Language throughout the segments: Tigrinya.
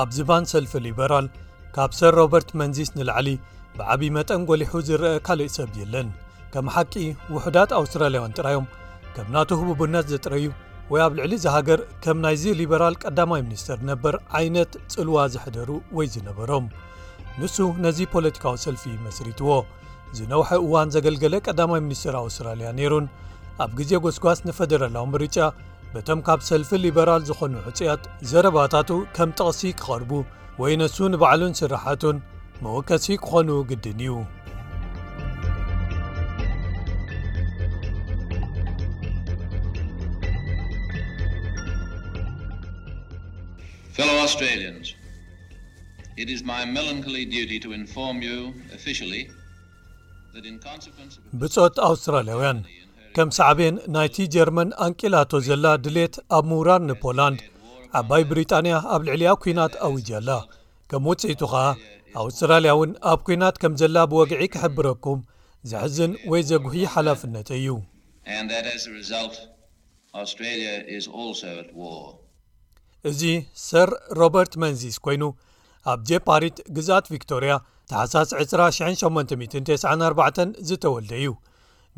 ኣብ ዝባን ሰልፊ ሊበራል ካብ ሰር ሮበርት መንዚስ ንላዕሊ ብዓብዪ መጠን ጐሊሑ ዝረአ ካልእ ሰብ የለን ከም ሓቂ ውሑዳት ኣውስትራልያውን ጥራዮም ከም ናቱ ህቡብነት ዘጥረዩ ወይ ኣብ ልዕሊ እዚ ሃገር ከም ናይዚ ሊበራል ቀዳማይ ሚኒስተር ነበር ዓይነት ጽልዋ ዘሕደሩ ወይ ዝነበሮም ንሱ ነዚ ፖለቲካዊ ሰልፊ መስሪትዎ ዝነውሐ እዋን ዘገልገለ ቀዳማይ ሚኒስተር ኣውስትራልያ ነይሩን ኣብ ግዜ ጎስጓስ ንፈደራላዊ ምርጫ በቶም ካብ ሰልፊ ሊበራል ዝኾኑ ዕፅያት ዘረባታቱ ከም ጠቕሲ ክቐርቡ ወይ ነሱ ንባዕሉን ስራሓቱን መወከሲ ክኾኑ ግድን እዩ ብጾት ኣውስትራልያውያን ከም ሳዕቤን ናይቲ ጀርመን ኣንቂላቶ ዘላ ድሌት ኣብ ምውራር ንፖላንድ ዓባይ ብሪጣንያ ኣብ ልዕሊኣ ኲናት ኣውጃ ኣላ ከም ውጽኢቱ ኸኣ ኣውስትራልያ እውን ኣብ ኲናት ከም ዘላ ብወግዒ ክሕብረኩም ዘሕዝን ወይ ዘጉሂ ሓላፍነተይ እዩ እዚ ሰር ሮበርት መንዚስ ኮይኑ ኣብ ጀፓሪት ግዝኣት ቪክቶርያ ተሓሳስ 20894 ዝተወልደ እዩ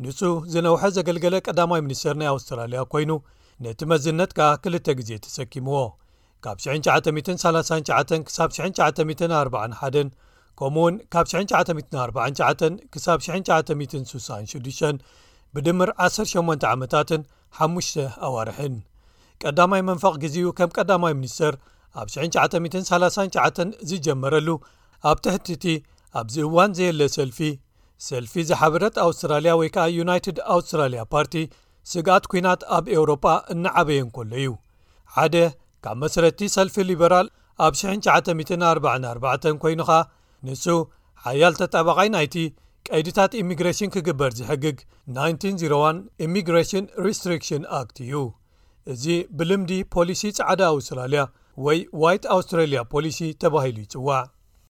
ንሱ ዝነውሐ ዘገልገለ ቀዳማይ ሚኒስተር ናይ ኣውስትራልያ ኰይኑ ነቲ መዝነት ከኣ ክልተ ግዜ ተሰኪምዎ ካብ 1939 ክሳብ 1941 ከምኡውን ካብ 1949 ክሳብ 1966 ብድምር 18 ዓመታትን ሓሙሽተ ኣዋርሕን ቀዳማይ መንፈቕ ግዜኡ ከም ቀዳማይ ሚኒስተር ኣብ 1939 ዝጀመረሉ ኣብ ትሕቲ እቲ ኣብዚ እዋን ዘየለ ሰልፊ፣ ሰልፊ ዝሓበረት ኣውስትራልያ ወይ ከኣ ዩናይትድ ኣውስትራልያ ፓርቲ፣ ስግኣት ኲናት ኣብ ኤውሮጳ እናዓበየ እንከሎ እዩ። ሓደ ካብ መስረትቲ ሰልፊ ሊበራል ኣብ 1944 ኰይኑ ኸኣ ንሱ ሓያል ተጣባቓይ ናይቲ ቀይድታት ኢሚግሬሽን ክግበር ዝሕግግ 1901 Immigration Restriction Act እዩ። እዚ ብልምዲ ፖሊሲ ጻዕዳ ኣውስትራልያ ወይ ዋይት ኣውስትራልያ ፖሊሲ ተባሂሉ ይጽዋዕ።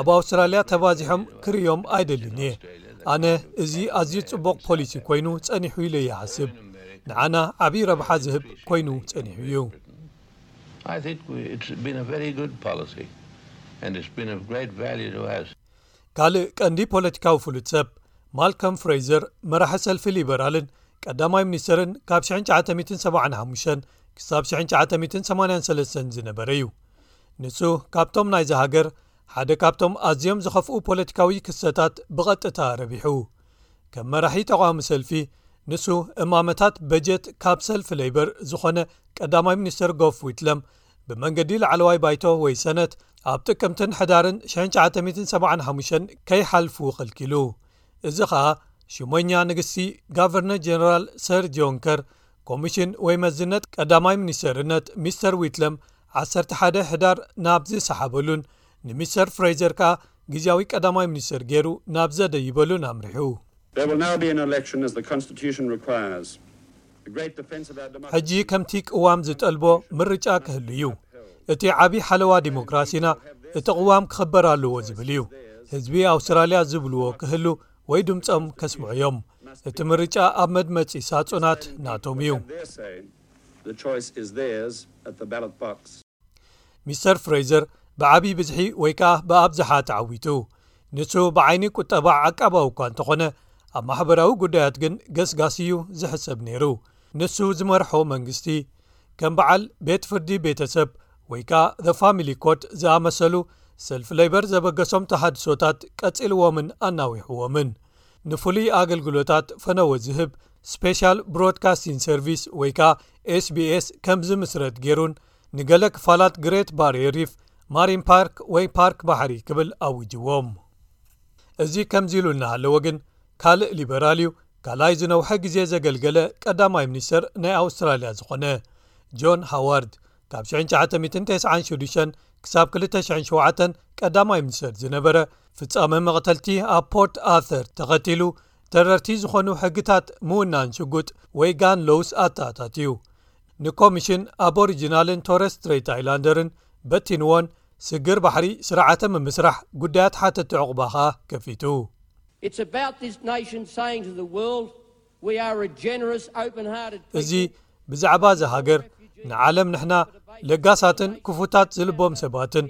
ኣብ ኣውስትራልያ ተባዚሖም ክርእዮም ኣይደልን እየ ኣነ እዚ ኣዝዩ ጽቡቕ ፖሊሲ ኮይኑ ጸኒሑ ኢለ ይሓስብ ንዓና ዓብይ ረብሓ ዝህብ ኮይኑ ጸኒሑ እዩ። ካልእ ቀንዲ ፖለቲካዊ ፍሉጥ ሰብ ማልከም ፍረይዘር መራሒ ሰልፊ ሊበራልን ቀዳማይ ሚኒስተርን ካብ 1975 ክሳብ 1983 ዝነበረ እዩ። ንሱ ካብቶም ናይዚ ሃገር ሓደ ካብቶም ኣዝዮም ዝኸፍኡ ፖለቲካዊ ክሰታት ብቐጥታ ረቢሑ ከም መራሒ ተቃዋሚ ሰልፊ ንሱ እማመታት በጀት ካብ ሰልፊ ለይበር ዝኾነ ቀዳማይ ሚኒስተር ጎፍ ዊትለም ብመንገዲ ላዕለዋይ ባይቶ ወይ ሰነት ኣብ ጥቅምትን ሕዳርን 975 ከይሓልፉ ኸልኪሉ እዚ ኸኣ ሽሞኛ ንግስቲ ጋቨርነር ጀነራል ሰር ጆንከር ኮሚሽን ወይ መዝነት ቀዳማይ ሚኒስተርነት ሚስተር ዊትለም ዓሰርተ ሓደ ሕዳር ናብ ዝሰሓበሉን ንሚስተር ፍረይዘር ከኣ ግዝያዊ ቀዳማይ ሚኒስተር ገይሩ ናብ ዘደይበሉን ኣምሪሑ። ሕጂ ከምቲ ቅዋም ዝጠልቦ ምርጫ ክህሉ እዩ። እቲ ዓቢ ሓለዋ ዲሞክራሲና እቲ ቕዋም ክኽበር ኣለዎ ዝብል እዩ። ህዝቢ ኣውስትራልያ ዝብልዎ ክህሉ ወይ ድምጾም ከስምዑ እዮም። እቲ ምርጫ ኣብ መድመጺ ሳጹናት ናቶም እዩ። The choice is theirs at the ballot box. ሚስተር ፍሬዘር ብዓብዪ ብዝሒ ወይ ከኣ ብኣብዝሓ ተዓዊቱ ንሱ ብዓይኒ ቁጠባ ዓቃባዊ እኳ እንተኾነ ኣብ ማሕበራዊ ጉዳያት ግን ገስጋስ እዩ ዝሕሰብ ነይሩ ንሱ ዝመርሖ መንግስቲ ከም በዓል ቤት ፍርዲ ቤተሰብ ወይ ከኣ the family court ዝኣመሰሉ ሰልፊ ለይበር ዘበገሶም ተሃድሶታት ቀጺልዎምን ኣናዊሕዎምን ንፍሉይ ኣገልግሎታት ፈነወ ዝህብ ስፔሻል ብሮድካስቲን ሰርቪስ ወይ ከኣ SBS ከም ዝምስረት ገይሩን ንገለ ክፋላት ግሬት ባርየር ሪፍ ማሪን ፓርክ ወይ ፓርክ ባሕሪ ክብል ኣዊጅዎም። እዚ ከምዚ ኢሉ እናሃለወ ግን ካልእ ሊበራል እዩ ካልኣይ ዝነውሐ ግዜ ዘገልገለ ቀዳማይ ሚኒስተር ናይ ኣውስትራልያ ዝኾነ ጆን ሃዋርድ ካብ 1996 ክሳብ 2007 ቀዳማይ ምኒስተር ዝነበረ ፍጻመ መቕተልቲ ኣብ ፖርት ኣርር ተኸቲሉ ተረርቲ ዝኾኑ ሕግታት ምውናን ሽጉጥ ወይ ጋን ሎውስ ኣተኣታት እዩ ንኮሚሽን ኣቦሪጅናልን ቶረስ ትሬት ኣይላንደርን በቲንዎን ስግር ባሕሪ ስርዓተ ምምስራሕ ጉዳያት ሓተቲ ዕቑባ ኸኣ ከፊቱ እዚ ብዛዕባ እዚ ሃገር ንዓለም ንሕና ለጋሳትን ክፉታት ዝልቦም ሰባትን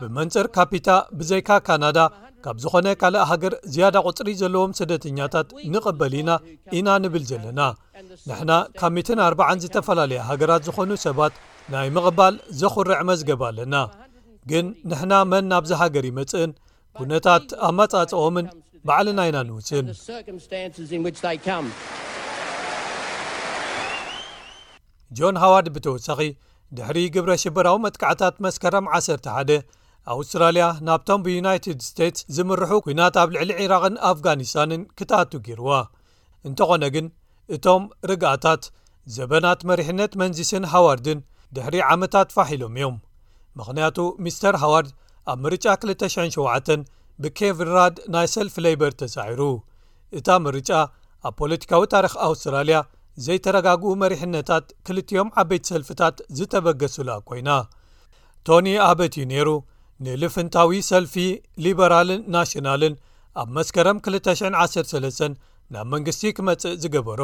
ብመንፅር ካፒታ ብዘይካ ካናዳ ካብ ዝኾነ ካልእ ሃገር ዝያዳ ቝፅሪ ዘለዎም ስደተኛታት ንቕበል ኢና ኢና ንብል ዘለና ንሕና ካብ 4ን ዝተፈላለየ ሃገራት ዝኾኑ ሰባት ናይ ምቕባል ዘዂርዕ መዝገብ ኣለና ግን ንሕና መን ናብዚ ሃገር ይመጽእን ኩነታት ኣማጻጽኦምን ባዕልና ኢና ንውስን። ጆን ሃዋርድ ብተወሳኺ ድሕሪ ግብረ ሽበራዊ መጥቃዕታት መስከረም 11 ኣውስትራልያ ናብቶም ብዩናይትድ ስቴትስ ዝምርሑ ኲናት ኣብ ልዕሊ ዒራቕን ኣፍጋኒስታንን ክትኣቱ ገይርዋ እንተኾነ ግን እቶም ርግኣታት ዘበናት መሪሕነት መንዚስን ሃዋርድን ድሕሪ ዓመታት ፋሕ ኢሎም እዮም ምኽንያቱ ሚስተር ሃዋርድ ኣብ ምርጫ 2007 ብኬቭን ራድ ናይ ሰልፊ ለይበር ተሳዒሩ እታ ምርጫ ኣብ ፖለቲካዊ ታሪክ ኣውስትራልያ ዘይተረጋግኡ መሪሕነታት ክልቲኦም ዓበይቲ ሰልፍታት ዝተበገሱላ ኮይና ቶኒ ኣበት እዩ ነይሩ ንልፍንታዊ ሰልፊ ሊበራልን ናሽናልን ኣብ መስከረም 213 ናብ መንግስቲ ክመጽእ ዝገበሮ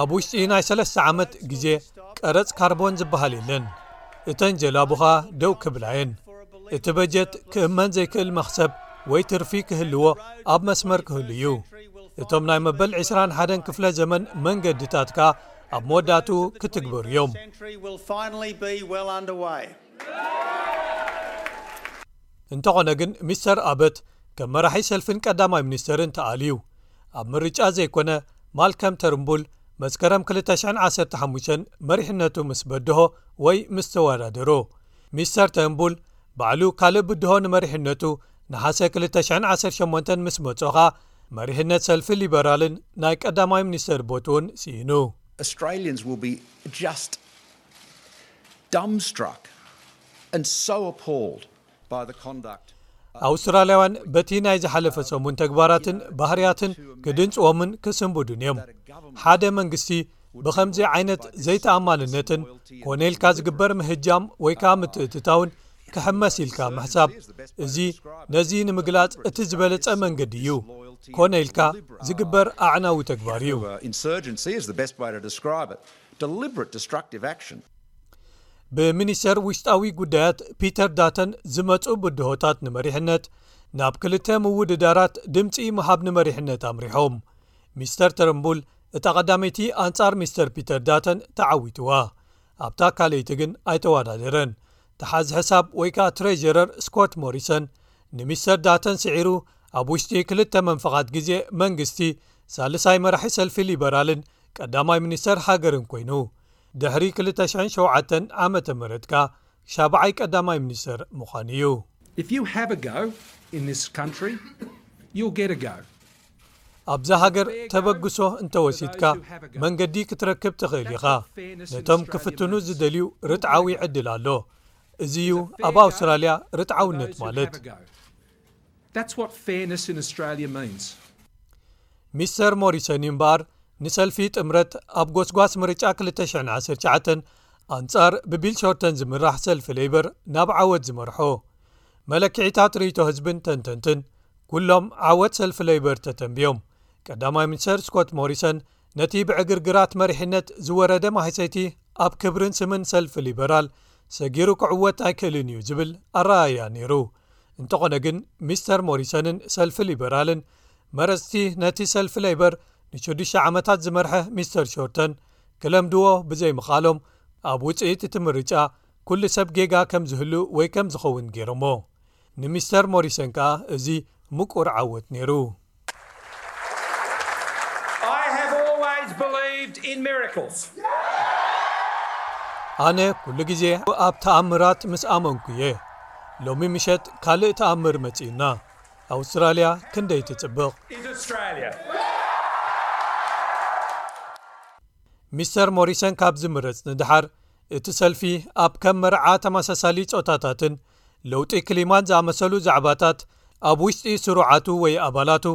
ኣብ ውሽጢ ናይ ሰለስተ ዓመት ግዜ ቀረጽ ካርቦን ዝበሃል የለን እተን ጀላቡኻ ደው ክብላየን እቲ በጀት ክእመን ዘይክእል መኽሰብ ወይ ትርፊ ክህልዎ ኣብ መስመር ክህሉ እዩ እቶም ናይ መበል 21 ክፍለ ዘመን መንገድታት ከኣ ኣብ መወዳእቱ ክትግበሩ እዮም እንተኾነ ግን ሚስተር ኣበት ከም መራሒ ሰልፊን ቀዳማይ ሚኒስተርን ተኣልዩ ኣብ ምርጫ ዘይኮነ ማልከም ተርምቡል መስከረም 215 መሪሕነቱ ምስ በድሆ ወይ ምስ ተወዳደሩ ሚስተር ተርምቡል ባዕሉ ካልእ ብድሆ ንመሪሕነቱ ንሓሰ 218 ምስ መጾ ኸኣ መሪሕነት ሰልፊ ሊበራልን ናይ ቀዳማይ ሚኒስተር ቦት እውን ስኢኑ ኣውስትራልያውያን በቲ ናይ ዝሓለፈ ሰሙን ተግባራትን ባህርያትን ክድንጽዎምን ክስምብዱን እዮም ሓደ መንግስቲ ብኸምዚ ዓይነት ዘይተኣማንነትን ኮነኢልካ ዝግበር ምህጃም ወይ ከኣ ምትእትታውን ክሕመስ ኢልካ ምሕሳብ እዚ ነዚ ንምግላጽ እቲ ዝበለጸ መንገዲ እዩ ኮነ ኢልካ ዝግበር ኣዕናዊ ተግባር እዩ ብሚኒስተር ውሽጣዊ ጉዳያት ፒተር ዳተን ዝመጹ ብድሆታት ንመሪሕነት ናብ ክልተ ምውድዳራት ድምጺ ምሃብ ንመሪሕነት ኣምሪሖም ሚስተር ተረምቡል እታ ቀዳመይቲ ኣንጻር ሚስተር ፒተር ዳተን ተዓዊትዋ ኣብታ ካልይቲ ግን ኣይተዋዳደረን ተሓዝ ሕሳብ ወይ ከኣ ትሬዥረር ስኮት ሞሪሰን ንሚስተር ዳተን ስዒሩ ኣብ ውሽጢ ክልተ መንፈቓት ግዜ መንግስቲ ሳልሳይ መራሒ ሰልፊ ሊበራልን ቀዳማይ ሚኒስተር ሃገርን ኮይኑ ድሕሪ ክልተ ሽሕን ሸውዓተን ዓመተ ምህረት ከኣ ሻብዓይ ቀዳማይ ሚኒስተር ምዃን እዩ። ኣብዛ ሃገር ተበግሶ እንተወሲድካ መንገዲ ክትረክብ ትኽእል ኢኻ። ነቶም ክፍትኑ ዝደልዩ ርትዓዊ ዕድል ኣሎ። እዚ'ዩ ኣብ ኣውስትራልያ ርትዓውነት ማለት። That's what fairness in Australia means. ሚስተር ሞሪሰን እዩ እምበኣር ንሰልፊ ጥምረት ኣብ ጎስጓስ ምርጫ 219 ኣንጻር ብቢል ሾርተን ዝምራሕ ሰልፊ ለይበር ናብ ዓወት ዝመርሖ መለክዒታት ርእቶ ህዝብን ተንተንትን ኵሎም ዓወት ሰልፊ ለይበር ተተንብዮም ቀዳማይ ሚኒስተር ስኮት ሞሪሰን ነቲ ብዕግርግራት መሪሕነት ዝወረደ ማህሰይቲ ኣብ ክብርን ስምን ሰልፊ ሊበራል ሰጊሩ ክዕወት ኣይክእልን እዩ ዝብል ኣረኣያ ነይሩ እንተኾነ ግን ሚስተር ሞሪሰንን ሰልፊ ሊበራልን መረጽቲ ነቲ ሰልፊ ለይበር ንሸዱሽተ ዓመታት ዝመርሐ ሚስተር ሾርተን ክለምድዎ ብዘይምኻሎም ኣብ ውጽኢት እቲ ምርጫ ኩሉ ሰብ ጌጋ ከም ዝህሉ ወይ ከም ዝኸውን ገይሮሞ ንሚስተር ሞሪሰን ከኣ እዚ ምቁር ዓወት ነይሩ ኣነ ኩሉ ግዜ ኣብ ተኣምራት ምስ ኣመንኩ እየ ሎሚ ምሸት ካልእ ተኣምር መጺኡና ኣውስትራልያ ክንደይ ትጽብቕ ሚስተር ሞሪሰን ካብ ዝምረጽ ንድሓር እቲ ሰልፊ ኣብ ከም መርዓ ተመሳሳሊ ጾታታትን ለውጢ ክሊማን ዝኣመሰሉ ዛዕባታት ኣብ ውሽጢ ስሩዓቱ ወይ ኣባላቱ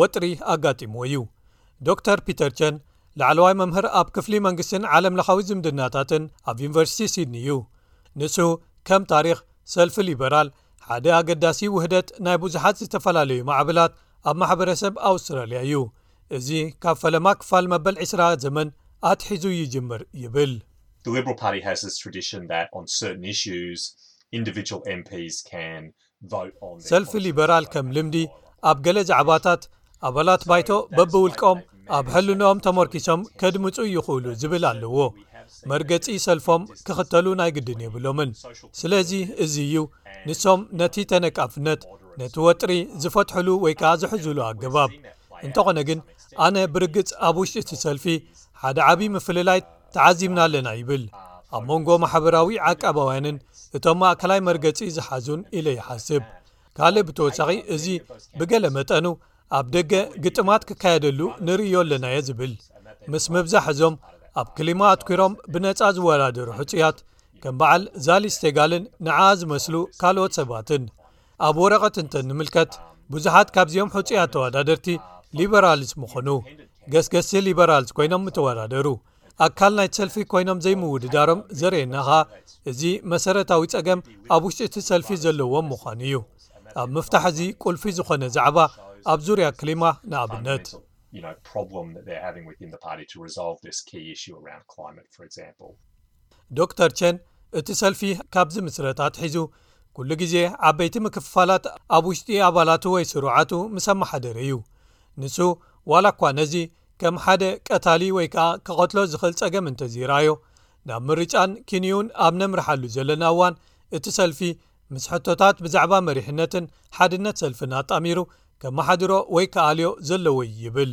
ወጥሪ ኣጋጢምዎ እዩ። ዶክተር ፒተር ቸን ላዕለዋይ መምህር ኣብ ክፍሊ መንግስትን ዓለምለኻዊ ዝምድናታትን ኣብ ዩኒቨርሲቲ ሲድኒ እዩ። ንሱ ከም ታሪኽ ሰልፊ ሊበራል ሓደ ኣገዳሲ ውህደት ናይ ብዙሓት ዝተፈላለዩ ማዕብላት ኣብ ማሕበረሰብ ኣውስትራልያ እዩ። እዚ ካብ ፈለማ ክፋል መበል ዕስራ ዘመን ኣትሒዙ ይጅምር ይብል። ሰልፊ ሊበራል ከም ልምዲ ኣብ ገለ ዛዕባታት ኣባላት ባይቶ በብውልቆም ኣብ ሕልንኦም ተሞርኪሶም ከድምፁ ይኽእሉ ዝብል ኣለዎ መርገፂ ሰልፎም ክኽተሉ ናይ ግድን የብሎምን ስለዚ እዚ እዩ ንሶም ነቲ ተነቃፍነት ነቲ ወጥሪ ዝፈትሕሉ ወይ ከዓ ዝሕዝሉ ኣገባብ እንተኾነ ግን ኣነ ብርግጽ ኣብ ውሽጢ እቲ ሰልፊ ሓደ ዓብይ ምፍልላይ ተዓዚብና ኣለና ይብል ኣብ መንጎ ማሕበራዊ ዓቃባውያንን እቶም ማእከላይ መርገፂ ዝሓዙን ኢለ ይሓስብ ካልእ ብተወሳኺ እዚ ብገለ መጠኑ ኣብ ደገ ግጥማት ክካየደሉ ንርእዮ ኣለና እዮ ዝብል ምስ ምብዛሕ እዞም ኣብ ክሊማ ኣትኲሮም ብነፃ ዝወዳደሩ ሕፁያት ከም በዓል ዛሊስቴጋልን ንዓ ዝመስሉ ካልኦት ሰባትን ኣብ ወረቐት እንተ ንምልከት ብዙሓት ካብዚኦም ሕፁያት ተወዳደርቲ ሊበራልስ ምኾኑ ገስገስቲ ሊበራልስ ኮይኖም ምተወዳደሩ ኣካል ናይ ሰልፊ ኮይኖም ዘይምውድዳሮም ዘርእየናኻ እዚ መሰረታዊ ፀገም ኣብ ውሽጢ እቲ ሰልፊ ዘለዎም ምዃኑ እዩ ኣብ ምፍታሕ እዚ ቁልፊ ዝኾነ ዛዕባ ኣብ ዙርያ ክሊማ ንኣብነት ዶክተር ቸን እቲ ሰልፊ ካብ ዝምስረት ኣትሒዙ ኩሉ ግዜ ዓበይቲ ምክፍፋላት ኣብ ውሽጢ ኣባላቱ ወይ ስሩዓቱ ምስ ኣመሓደረ እዩ ንሱ ዋላ እኳ ነዚ ከም ሓደ ቀታሊ ወይ ከዓ ክቐትሎ ዝኽእል ፀገም እንተዘይረኣዮ ናብ ምርጫን ኪንዩን ኣብ ነምርሓሉ ዘለና እዋን እቲ ሰልፊ ምስ ሕቶታት ብዛዕባ መሪሕነትን ሓድነት ሰልፍን ኣጣሚሩ ከመሓድሮ ወይ ክኣልዮ ዘለዎ ይብል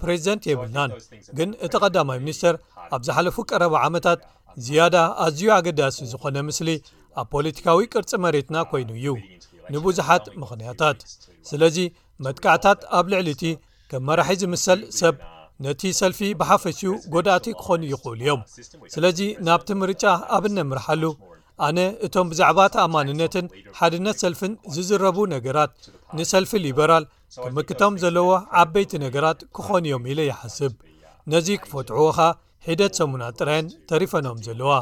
ፕሬዚደንት የብልናን ግን እቲ ቐዳማይ ሚኒስተር ኣብ ዝሓለፉ ቀረባ ዓመታት ዝያዳ ኣዝዩ ኣገዳሲ ዝኾነ ምስሊ ኣብ ፖለቲካዊ ቅርፂ መሬትና ኮይኑ እዩ ንብዙሓት ምኽንያታት ስለዚ መጥቃዕታት ኣብ ልዕሊ እቲ ከም መራሒ ዝምሰል ሰብ ነቲ ሰልፊ ብሓፈሽኡ ጎዳእቲ ክኾኑ ይኽእሉ እዮም ስለዚ ናብቲ ምርጫ ኣብ እነምርሓሉ ኣነ እቶም ብዛዕባ ተኣማንነትን ሓድነት ሰልፍን ዝዝረቡ ነገራት ንሰልፊ ሊበራል ክምክቶም ዘለዎ ዓበይቲ ነገራት ክኾኑ እዮም ኢለ ይሓስብ ነዚ ክፈትሕዎ ኸኣ ሒደት ሰሙናት ጥራየን ተሪፈኖኦም ዘለዋ።